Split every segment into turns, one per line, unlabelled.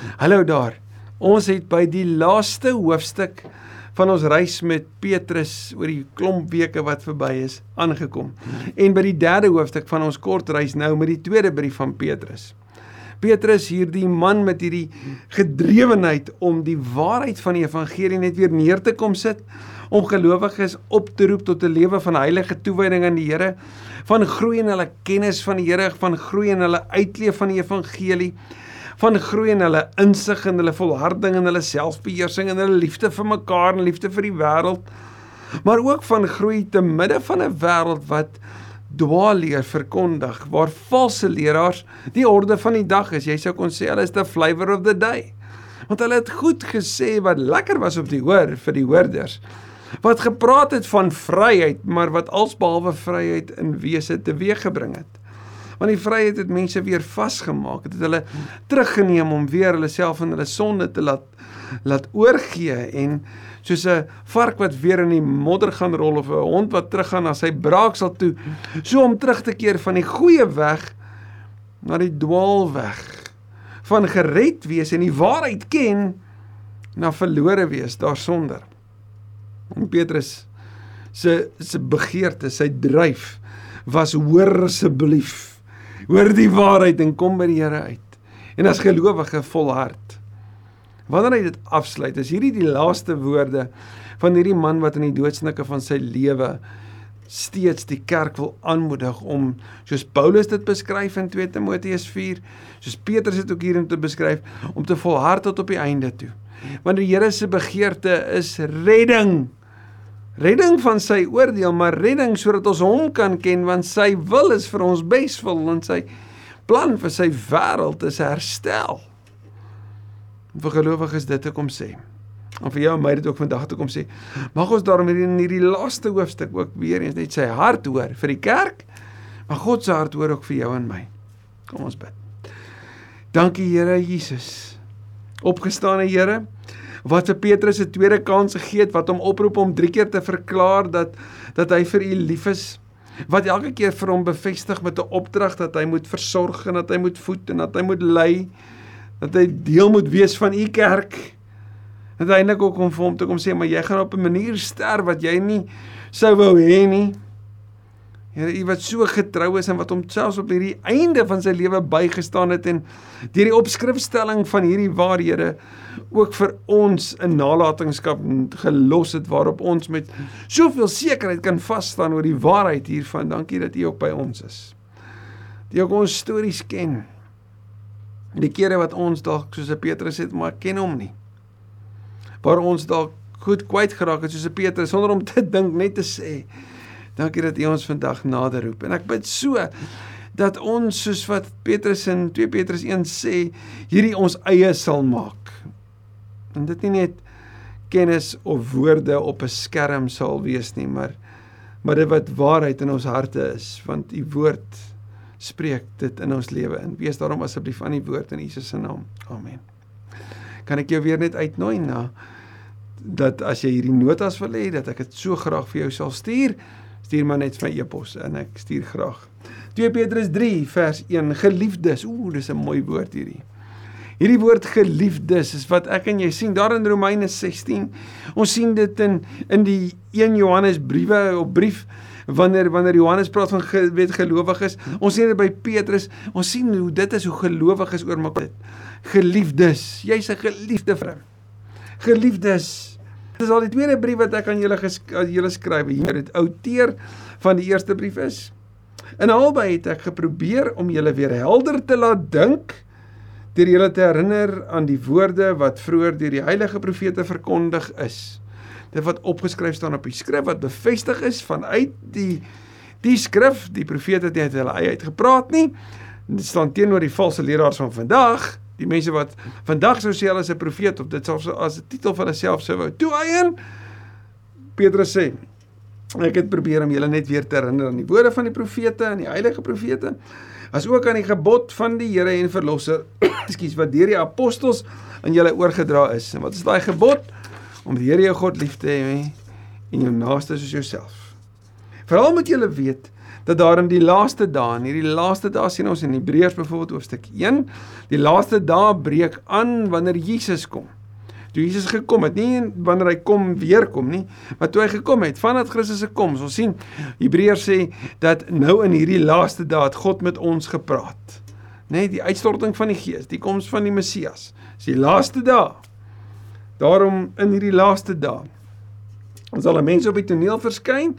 Hallo daar. Ons het by die laaste hoofstuk van ons reis met Petrus oor die klomp weke wat verby is aangekom. En by die derde hoofstuk van ons kort reis nou met die tweede brief van Petrus. Petrus hierdie man met hierdie gedrewenheid om die waarheid van die evangelie net weer neer te kom sit om gelowiges op te roep tot 'n lewe van heilige toewyding aan die Here, van groei in hulle kennis van die Here, van groei in hulle uitleef van die evangelie van groei in hulle insig en hulle volharding en hulle selfbeheersing en hulle liefde vir mekaar en liefde vir die wêreld. Maar ook van groei te midde van 'n wêreld wat dwaalleer verkondig waar valse leraars die orde van die dag is. Jy sou kon sê hulle is the flavor of the day. Want hulle het goed gesê wat lekker was op die hoor vir die hoorders. Wat gepraat het van vryheid, maar wat alsbehalwe vryheid in wese teweeggebring het want die vryheid het mense weer vasgemaak. Dit het hulle teruggeneem om weer hulle self en hulle sonde te laat laat oorgee en soos 'n vark wat weer in die modder gaan rol of 'n hond wat teruggaan na sy braaksel toe, so om terug te keer van die goeie weg na die dwaalweg van gered wees en die waarheid ken na verlore wees daarsonder. En Petrus se se begeerte, sy dryf was hoor asseblief hoor die waarheid en kom by die Here uit. En as gelowige volhard. Wanneer hy dit afsluit, is hierdie die laaste woorde van hierdie man wat in die doodsnikke van sy lewe steeds die kerk wil aanmoedig om soos Paulus dit beskryf in 2 Timoteus 4, soos Petrus dit ook hierin te beskryf, om te volhard tot op die einde toe. Want die Here se begeerte is redding redding van sy oordeel, maar redding sodat ons hom kan ken want sy wil is vir ons beswil en sy plan vir sy wêreld is herstel. Vir gelowiges dit te kom sê. En vir jou en my dit ook vandag te kom sê. Mag ons daarom in hierdie laaste hoofstuk ook weer eens net sy hart hoor vir die kerk, maar God se hart hoor ook vir jou en my. Kom ons bid. Dankie Here Jesus. Opgestane Here wat vir Petrus 'n tweede kans gegee het wat hom oproep om drie keer te verklaar dat dat hy vir u lief is wat elke keer vir hom bevestig met 'n opdrag dat hy moet versorg en dat hy moet voed en dat hy moet lei dat hy deel moet wees van u kerk. Uiteindelik ook om vir hom te kom sê maar jy gaan op 'n manier sterf wat jy nie sou wou hê nie Here, U wat so getrou is en wat hom selfs op hierdie einde van sy lewe bygestaan het en deur die opskrifstelling van hierdie waarhede ook vir ons 'n nalatenskap gelos het waarop ons met soveel sekerheid kan vas staan oor die waarheid hiervan. Dankie dat U ook by ons is. Die ook ons stories ken. Die kere wat ons dalk soos Petrus het, maar ken hom nie. Waar ons dalk goed kwyt geraak het soos Petrus sonder om te dink net te sê Dankie dat U ons vandag nader roep. En ek bid so dat ons soos wat Petrus in 2 Petrus 1 sê, hierdie ons eie sal maak. En dit nie net kennis of woorde op 'n skerm sal wees nie, maar maar dit wat waarheid in ons harte is, want U woord spreek dit in ons lewe in. Wees daarom asseblief aan die woord in Jesus se naam. Amen. Kan ek jou weer net uitnooi na dat as jy hierdie notas wil hê dat ek dit so graag vir jou sal stuur stuur maar net my e-pos en ek stuur graag. 2 Petrus 3 vers 1 geliefdes. Ooh, dis 'n mooi woord hierdie. Hierdie woord geliefdes is wat ek en jy sien daar in Romeine 16. Ons sien dit in in die 1 Johannes briewe op brief wanneer wanneer Johannes praat van ge, weet gelowiges. Ons sien dit by Petrus. Ons sien hoe dit is hoe gelowiges oor mekaar. Geliefdes. Jy's 'n geliefde vrou. Geliefdes. Dis al die tweede brief wat ek aan julle julle skryf. Hier het outeer van die eerste brief is. In albei het ek geprobeer om julle weer helder te laat dink deur julle te herinner aan die woorde wat vroeër deur die heilige profete verkondig is. Dit wat opgeskryf staan op die skrif wat bevestig is vanuit die die skrif, die profete het nie uit hulle eie uit gepraat nie. Dit staan teenoor die valse leraars van vandag die mense wat vandag sou sê hulle is 'n profeet of dit selfs as 'n titel van hulself sou wou toeëien. Petrus sê ek het probeer om julle net weer te herinner aan die woorde van die profete en die heilige profete as ook aan die gebod van die Here en verlosser ekskuus wat deur die apostels aan julle oorgedra is. En wat is daai gebod? Om die Here jou God lief te hê en jou naaste soos jouself. Veral moet julle weet dat daar in die laaste dae, in hierdie laaste dae sien ons in Hebreërs byvoorbeeld hoofstuk 1, die laaste dae breek aan wanneer Jesus kom. Toe Jesus gekom het, nie wanneer hy kom weer kom nie, maar toe hy gekom het, vandat Christus se koms. Ons sien Hebreërs sê dat nou in hierdie laaste dae het God met ons gepraat. Net die uitstorting van die Gees, die koms van die Messias. Dis die laaste dae. Daarom in hierdie laaste dae sal mense op die toneel verskyn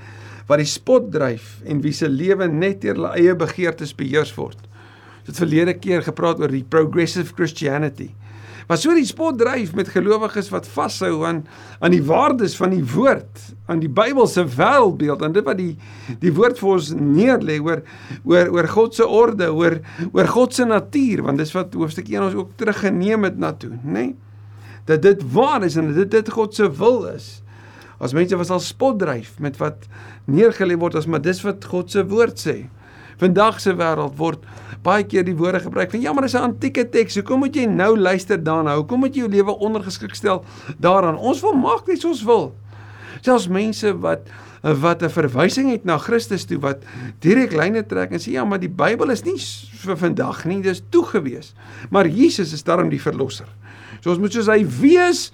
wat die spot dryf en wie se lewe net deur hulle eie begeertes beheers word. Ons het verlede keer gepraat oor die progressive Christianity. Maar so die spot dryf met gelowiges wat vashou aan aan die waardes van die woord, aan die Bybelse wêreldbeeld, aan dit wat die die woord vir ons neerlê oor oor oor God se orde, oor oor God se natuur, want dis wat hoofstuk 1 ons ook teruggeneem het na toe, nê? Nee? Dat dit waar is en dit dit God se wil is as mense wat sal spot dryf met wat neergelê word as maar dis wat God se woord sê. Vandag se wêreld word baie keer die woorde gebruik van ja, maar dis 'n antieke teks. Hoekom moet jy nou luister daarna? Hoekom moet jy jou lewe ondergeskik stel daaraan? Ons wil maak net soos ons wil. Selfs mense wat wat 'n verwysing het na Christus toe wat direk lyne trek en sê ja, maar die Bybel is nie vir vandag nie, dis toegewees. Maar Jesus is daarom die verlosser. So ons moet soos hy wees,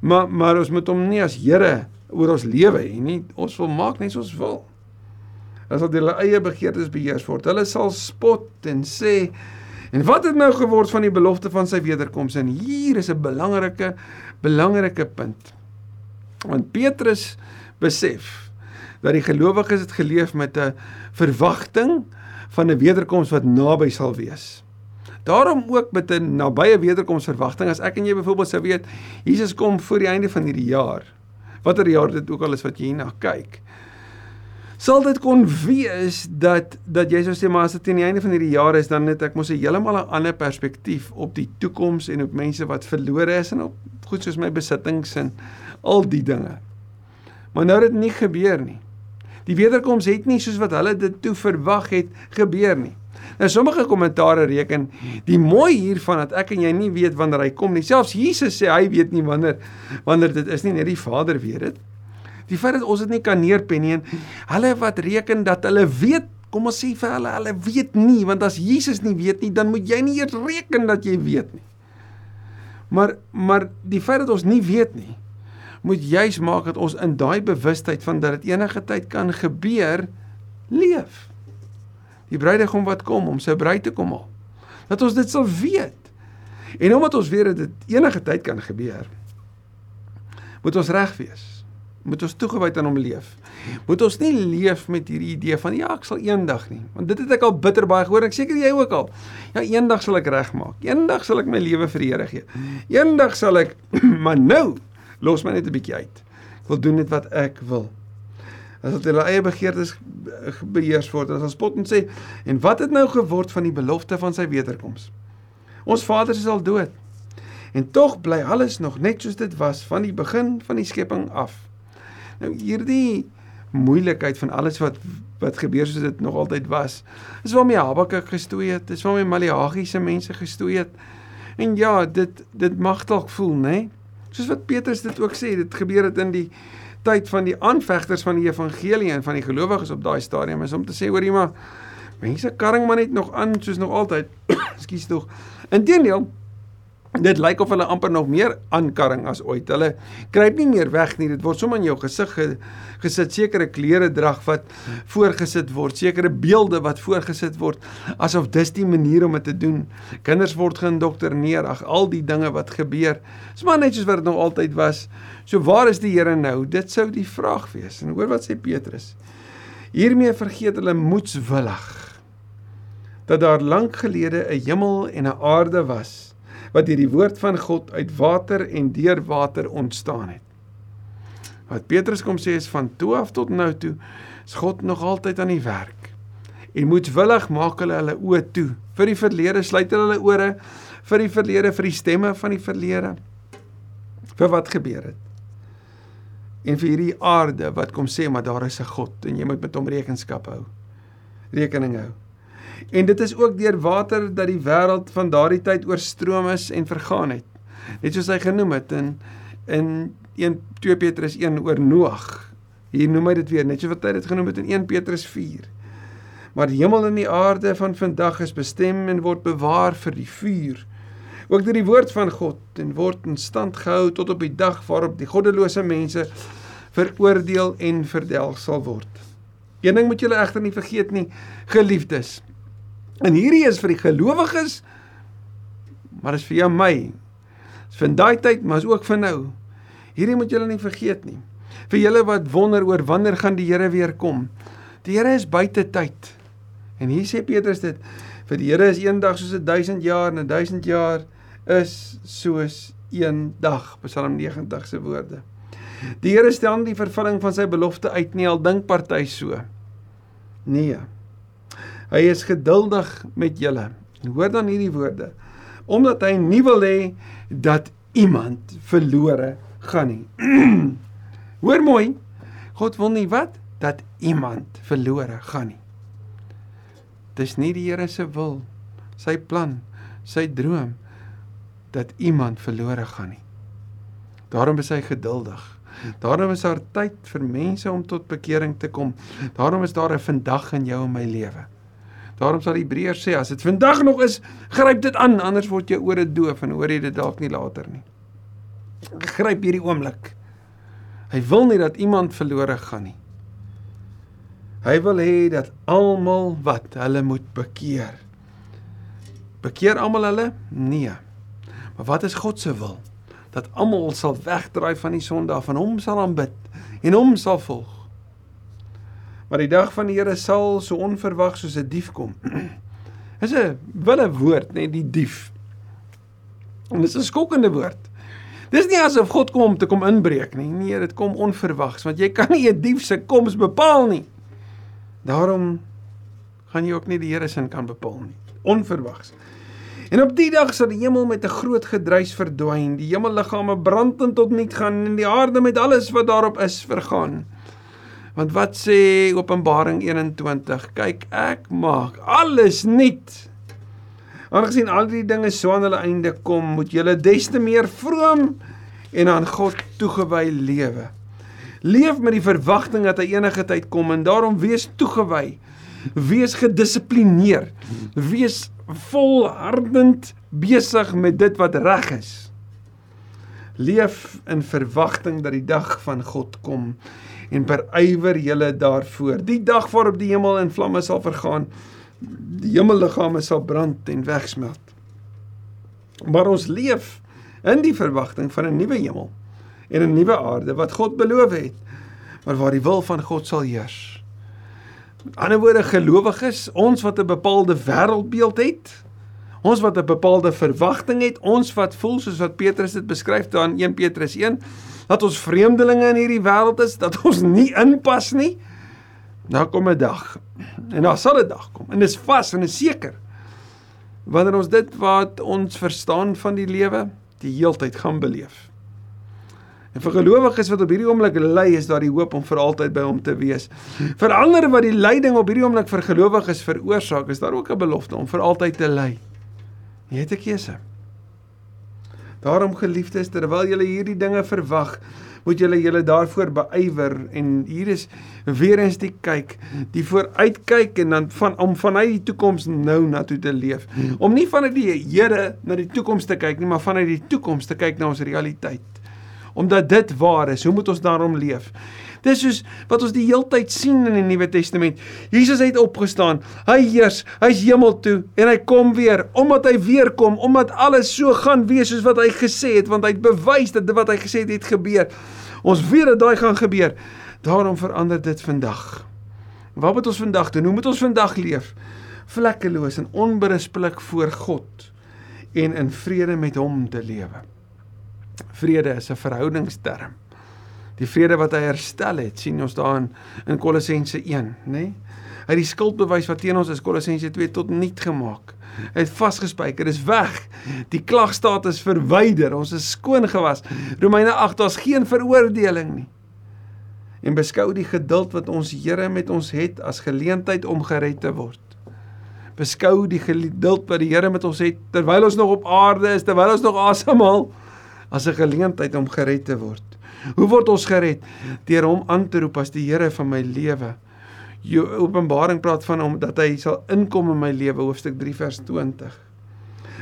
maar maar ons moet hom nie as Here oor ons lewe en nie ons wil maak net soos ons wil. Hulle hulle eie begeertes beheers word, hulle sal spot en sê en wat het nou geword van die belofte van sy wederkoms en hier is 'n belangrike belangrike punt. Want Petrus besef dat die gelowiges het geleef met 'n verwagting van 'n wederkoms wat naby sal wees. Daarom ook met 'n nabye wederkoms verwagting as ek en jy byvoorbeeld sou weet Jesus kom voor die einde van hierdie jaar watter jaar dit ook al is wat jy na kyk. Sal dit kon wees dat dat jy sou sê maar as dit teen die einde van hierdie jaar is dan het ek mos 'n heeltemal 'n ander perspektief op die toekoms en op mense wat verlore is en op goed soos my besittings en al die dinge. Maar nou het dit nie gebeur nie. Die wederkoms het nie soos wat hulle dit toe verwag het gebeur nie. Nou sommige kommentare reken die mooi hiervan dat ek en jy nie weet wanneer hy kom nie. Selfs Jesus sê hy weet nie wanneer wanneer dit is nie, net die Vader weet dit. Die feit dat ons dit nie kan neerpen nie en hulle wat reken dat hulle weet, kom ons sê vir hulle, hulle weet nie want as Jesus nie weet nie, dan moet jy nie eers reken dat jy weet nie. Maar maar die feit dat ons nie weet nie, moet juis maak dat ons in daai bewustheid van dat dit enige tyd kan gebeur leef die bruidegom wat kom om sy bruid te kom haal. Dat ons dit sal weet. En omdat ons weet dat dit enige tyd kan gebeur, moet ons reg wees. Moet ons toegewyd aan hom leef. Moet ons nie leef met hierdie idee van ja, ek sal eendag nie. Want dit het ek al bitter baie gehoor. Ek seker jy ook al. Ja, eendag sal ek regmaak. Eendag sal ek my lewe vir die Here gee. Eendag sal ek maar nou los my net 'n bietjie uit. Ek wil doen net wat ek wil. As dit hulle eie begeertes beheers word as ons spot en sê en wat het nou geword van die belofte van sy wederkoms ons vaders is al dood. En tog bly alles nog net soos dit was van die begin van die skepping af. Nou hierdie moeilikheid van alles wat wat gebeur soos dit nog altyd was is waarmee Habakuk gestoei het is waarmee Maleagiese mense gestoei het. En ja dit dit mag dalk voel nê nee? Soos wat Petrus dit ook sê dit gebeur het in die tyd van die aanvegters van die evangelie en van die gelowiges op daai stadium is om te sê hoor jy maar mense karring maar net nog aan soos nog altyd. Ekskuus tog. Inteendeel dit lyk of hulle amper nog meer aankarring as ooit. Hulle kruip nie meer weg nie. Dit word sommer in jou gesig ge, gesit sekere klere drag wat voorgesit word, sekere beelde wat voorgesit word asof dis die manier om dit te doen. Kinders word geïndoktrineer, ag al die dinge wat gebeur. Dis maar net soos wat dit nog altyd was. So waar is die Here nou? Dit sou die vraag wees. En hoor wat sê Petrus. Hiermee vergeet hulle moedswillig dat daar lank gelede 'n hemel en 'n aarde was wat deur die woord van God uit water en deur water ontstaan het. Wat Petrus kom sê is van toe af tot nou toe is God nog altyd aan die werk. En moedswillig maak hulle hulle oë toe vir die verlede, sluit hulle hulle ore vir die verlede, vir die stemme van die verlede. Vir wat gebeur het? en vir hierdie aarde wat kom sê maar daar is 'n God en jy moet met hom rekenskap hou. Rekening hou. En dit is ook deur water dat die wêreld van daardie tyd oorstroom is en vergaan het. Net soos hy genoem het in in 1 2 Petrus 1 oor Noag. Hier noem hy dit weer net so wat hy dit genoem het in 1 Petrus 4. Maar die hemel en die aarde van vandag is bestem en word bewaar vir die vuur. Ook deur die woord van God en word in stand gehou tot op die dag waarop die goddelose mense veroordeel en verdelg sal word. Een ding moet julle egter nie vergeet nie, geliefdes. En hierdie is vir die gelowiges, maar is vir jou my. Dis vir daai tyd, maar is ook vir nou. Hierdie moet julle nie vergeet nie. Vir julle wat wonder oor wanneer gaan die Here weer kom. Die Here is buite tyd. En hier sê Petrus dit vir die Here is een dag soos 'n 1000 jaar en 'n 1000 jaar is soos een dag. Psalm 90 se woorde. Die Here stel die vervulling van sy belofte uit nie al dink party so. Nee. Hy is geduldig met julle. En hoor dan hierdie woorde. Omdat hy nie wil hê dat iemand verlore gaan nie. hoor mooi. God wil nie wat dat iemand verlore gaan nie. Dis nie die Here se wil, sy plan, sy droom dat iemand verlore gaan nie. Daarom is hy geduldig. Daarom is daar tyd vir mense om tot bekering te kom. Daarom is daar 'n vandag in jou en my lewe. Daarom sal Hebreërs sê as dit vandag nog is, gryp dit aan, anders word jou ore doof en hoor jy dit dalk nie later nie. Gryp hierdie oomblik. Hy wil nie dat iemand verlore gaan nie. Hy wil hê dat almal wat hulle moet bekeer. Bekeer almal hulle? Nee. Maar wat is God se wil? Dat almal sal wegdraai van die sonde af en hom sal aanbid en hom sal volg. Maar die dag van die Here sal so onverwags soos 'n dief kom. Dis 'n wille woord, net die dief. En dit is 'n skokkende woord. Dis nie asof God kom om te kom inbreek nie. Nee, dit kom onverwags want jy kan nie 'n dief se koms bepaal nie. Daarom gaan jy ook nie die Here se kan bepaal nie. Onverwags. En op die dag sal die hemel met 'n groot gedruis verdwyn, die hemelliggame brandend tot niet gaan en die aarde met alles wat daarop is vergaan. Want wat sê Openbaring 21? Kyk, ek maak alles nuut. Aangesien al die dinge so aan hulle einde kom, moet julle des te meer vroom en aan God toegewy lewe. Leef met die verwagting dat hy enige tyd kom en daarom wees toegewy. Wees gedissiplineer. Wees volhardend besig met dit wat reg is. Leef in verwagting dat die dag van God kom en berywer julle daarvoor. Die dag waarop die hemel in vlamme sal vergaan, die hemelliggame sal brand en wegsmelt. Maar ons leef in die verwagting van 'n nuwe hemel en 'n nuwe aarde wat God beloof het, maar waar die wil van God sal heers. Met ander woorde gelowiges, ons wat 'n bepaalde wêreldbeeld het, ons wat 'n bepaalde verwagting het, ons wat voel soos wat Petrus dit beskryf daar in 1 Petrus 1, dat ons vreemdelinge in hierdie wêreld is, dat ons nie inpas nie. Daar kom 'n dag. En daar sal 'n dag kom en dit is vas en is seker. Wanneer ons dit wat ons verstaan van die lewe die heeltyd gaan beleef. En vir gelowiges wat op hierdie oomblik ly, is daar die hoop om vir altyd by hom te wees. Vir ander wat die lyding op hierdie oomblik vir gelowiges veroorsaak, is daar ook 'n belofte om vir altyd te ly. Jy het 'n keuse. Daarom geliefdes, terwyl julle hierdie dinge verwag, moet julle julle daarvoor beywer en hier is weer eens die kyk, die vooruitkyk en dan van om vanuit die toekoms nou na toe te leef. Om nie vanuit die Here na die toekoms te kyk nie, maar vanuit die toekoms te kyk na ons realiteit omdat dit waar is. Hoe moet ons daarom leef? Dis soos wat ons die heeltyd sien in die Nuwe Testament. Jesus het opgestaan. Hy heers, hy's hemel toe en hy kom weer omdat hy weer kom, omdat alles so gaan wees soos wat hy gesê het, want hy het bewys dat wat hy gesê het het gebeur. Ons weet dat daai gaan gebeur. Daarom verander dit vandag. Wat moet ons vandag doen? Hoe moet ons vandag leef? Vlekkeloos en onberispelik voor God en in vrede met hom te lewe. Vrede is 'n verhoudingsterm. Die vrede wat hy herstel het, sien ons daar in, Kolossense 1, nê? Nee? Hy het die skuldbewys wat teen ons is Kolossense 2 tot niet gemaak. Hy het vasgespijker, dit is weg. Die klagstaat is verwyder. Ons is skoon gewas. Romeine 8, daar's geen veroordeling nie. En beskou die geduld wat ons Here met ons het as geleentheid om gered te word. Beskou die geduld wat die Here met ons het terwyl ons nog op aarde is, terwyl ons nog asemhaal. As 'n geleentheid om gered te word. Hoe word ons gered? Deur hom aan te roep as die Here van my lewe. Openbaring praat van hom dat hy sal inkom in my lewe hoofstuk 3 vers 20.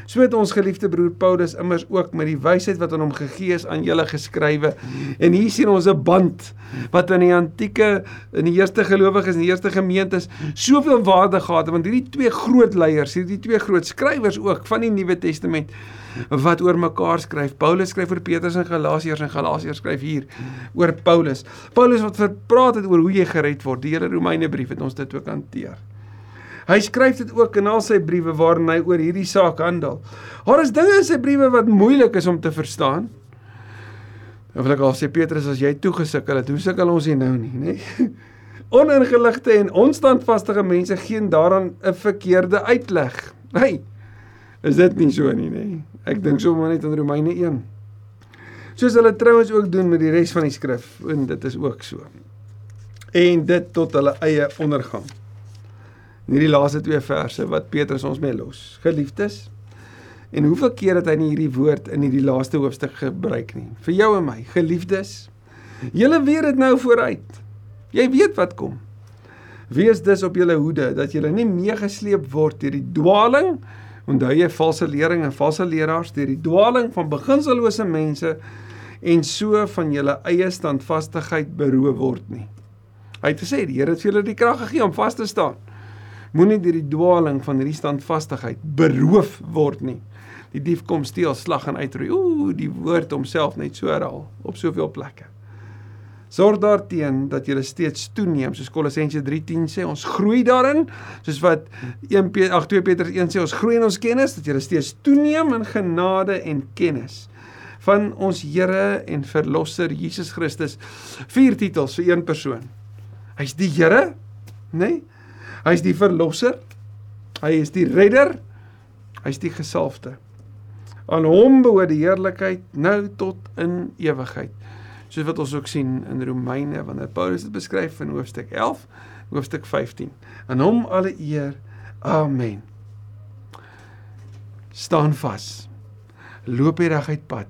So het ons geliefde broer Paulus immers ook met die wysheid wat aan hom gegee is aan julle geskrywe. En hier sien ons 'n band wat in die antieke in die eerste gelowiges en die eerste gemeentes soveel waarde gehad het want hierdie twee groot leiers, hierdie twee groot skrywers ook van die Nuwe Testament wat oor mekaar skryf. Paulus skryf oor Petrus en Galasiërs en Galasiërs skryf hier oor Paulus. Paulus wat verpraat het oor hoe jy gered word. Die hele Romeine brief het ons dit ook hanteer. Hy skryf dit ook in al sy briewe waarin hy oor hierdie saak handel. Daar is dinge in sy briewe wat moeilik is om te verstaan. Of ek al sê Petrus as jy toegesukkel het, hoe sukkel ons hier nou nie, nê? Nee? Oningeligte en onstandvaste mense gee daaraan 'n verkeerde uitleg. Hey, is dit nie so nie, nê? Nee? Ek dink sommer net aan Romeine 1. Soos hulle trouens ook doen met die res van die skrif en dit is ook so. En dit tot hulle eie ondergang in hierdie laaste twee verse wat Petrus ons mee los. Geliefdes, en hoeveel keer het hy nie hierdie woord in hierdie laaste hoofstuk gebruik nie? Vir jou en my, geliefdes. Julle weet dit nou vooruit. Jy weet wat kom. Wees dus op julle hoede dat julle nie meegesleep word deur die dwaaling onthou jy valse lering en valse leraars deur die dwaaling van beginsellose mense en so van julle eie standvastigheid beroof word nie. Hy het gesê die Here het vir julle die krag gegee om vas te staan moenie deur die dwaaling van hierdie standvastigheid beroof word nie. Die dief kom steel, slag en uitroei. Ooh, die woord homself net so herhaal op soveel plekke. Sorg daarteen dat jy steeds toeneem, soos Kolossense 3:10 sê, ons groei daarin, soos wat 1 Petrus 2 Petrus 1 sê, ons groei in ons kennis, dat jy steeds toeneem in genade en kennis van ons Here en Verlosser Jesus Christus. Vier titels vir een persoon. Hy's die Here, nê? Nee? Hy is die verlosser. Hy is die redder. Hy is die gesalfde. Aan hom behoort die heerlikheid nou tot in ewigheid. Soos wat ons ook sien in Romeine wanneer Paulus dit beskryf in hoofstuk 11, hoofstuk 15. Aan hom alle eer. Amen. Staan vas. Loop die reguit pad.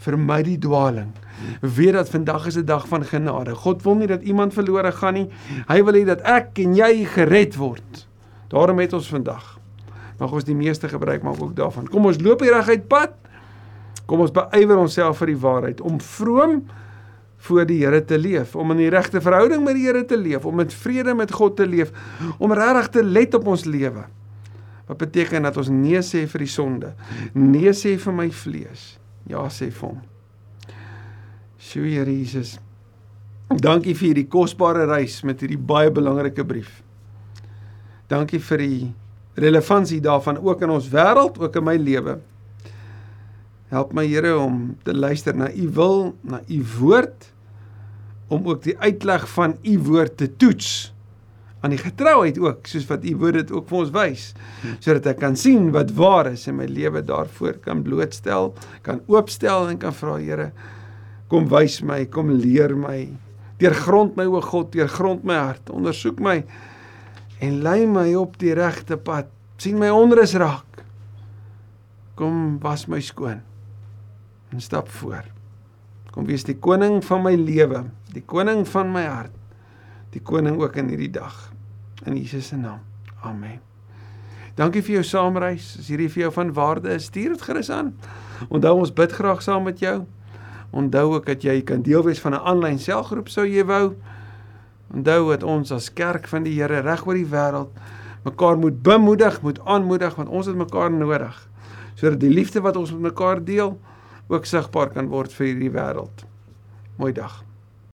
Vermy die dwaaling weet dat vandag is 'n dag van genade. God wil nie dat iemand verlore gaan nie. Hy wil hê dat ek en jy gered word. Daarom het ons vandag. Mag ons die meeste gebruik maak ook daarvan. Kom ons loop die reguit pad. Kom ons beywer onsself vir die waarheid om vroom voor die Here te leef, om in die regte verhouding met die Here te leef, om met vrede met God te leef, om regtig te let op ons lewe. Wat beteken dat ons nee sê vir die sonde, nee sê vir my vlees, ja sê vir hom. Sjoe Here Jesus. Dankie vir hierdie kosbare reis met hierdie baie belangrike brief. Dankie vir die relevantie daarvan ook in ons wêreld, ook in my lewe. Help my Here om te luister na u wil, na u woord om ook die uitleg van u woord te toets aan die getrouheid ook soos wat u woord dit ook vir ons wys sodat ek kan sien wat waar is en my lewe daarvoor kan blootstel, kan oopstel en kan vra Here Kom wys my, kom leer my. Deurgrond my o God, deurgrond my hart. Ondersoek my en lei my op die regte pad. sien my onrus raak. Kom was my skoon. En stap voor. Kom wees die koning van my lewe, die koning van my hart. Die koning ook in hierdie dag. In Jesus se naam. Amen. Dankie vir jou saamreis. As hierdie vir jou van waarde is, stuur dit gerus aan. Onthou ons bid graag saam met jou. Onthou ook dat jy kan deel wees van 'n aanlyn selgroep sou jy wou. Onthou dat ons as kerk van die Here reg oor die wêreld mekaar moet bemoedig, moet aanmoedig want ons het mekaar nodig sodat die liefde wat ons met mekaar deel ook sigbaar kan word vir hierdie wêreld. Mooi dag.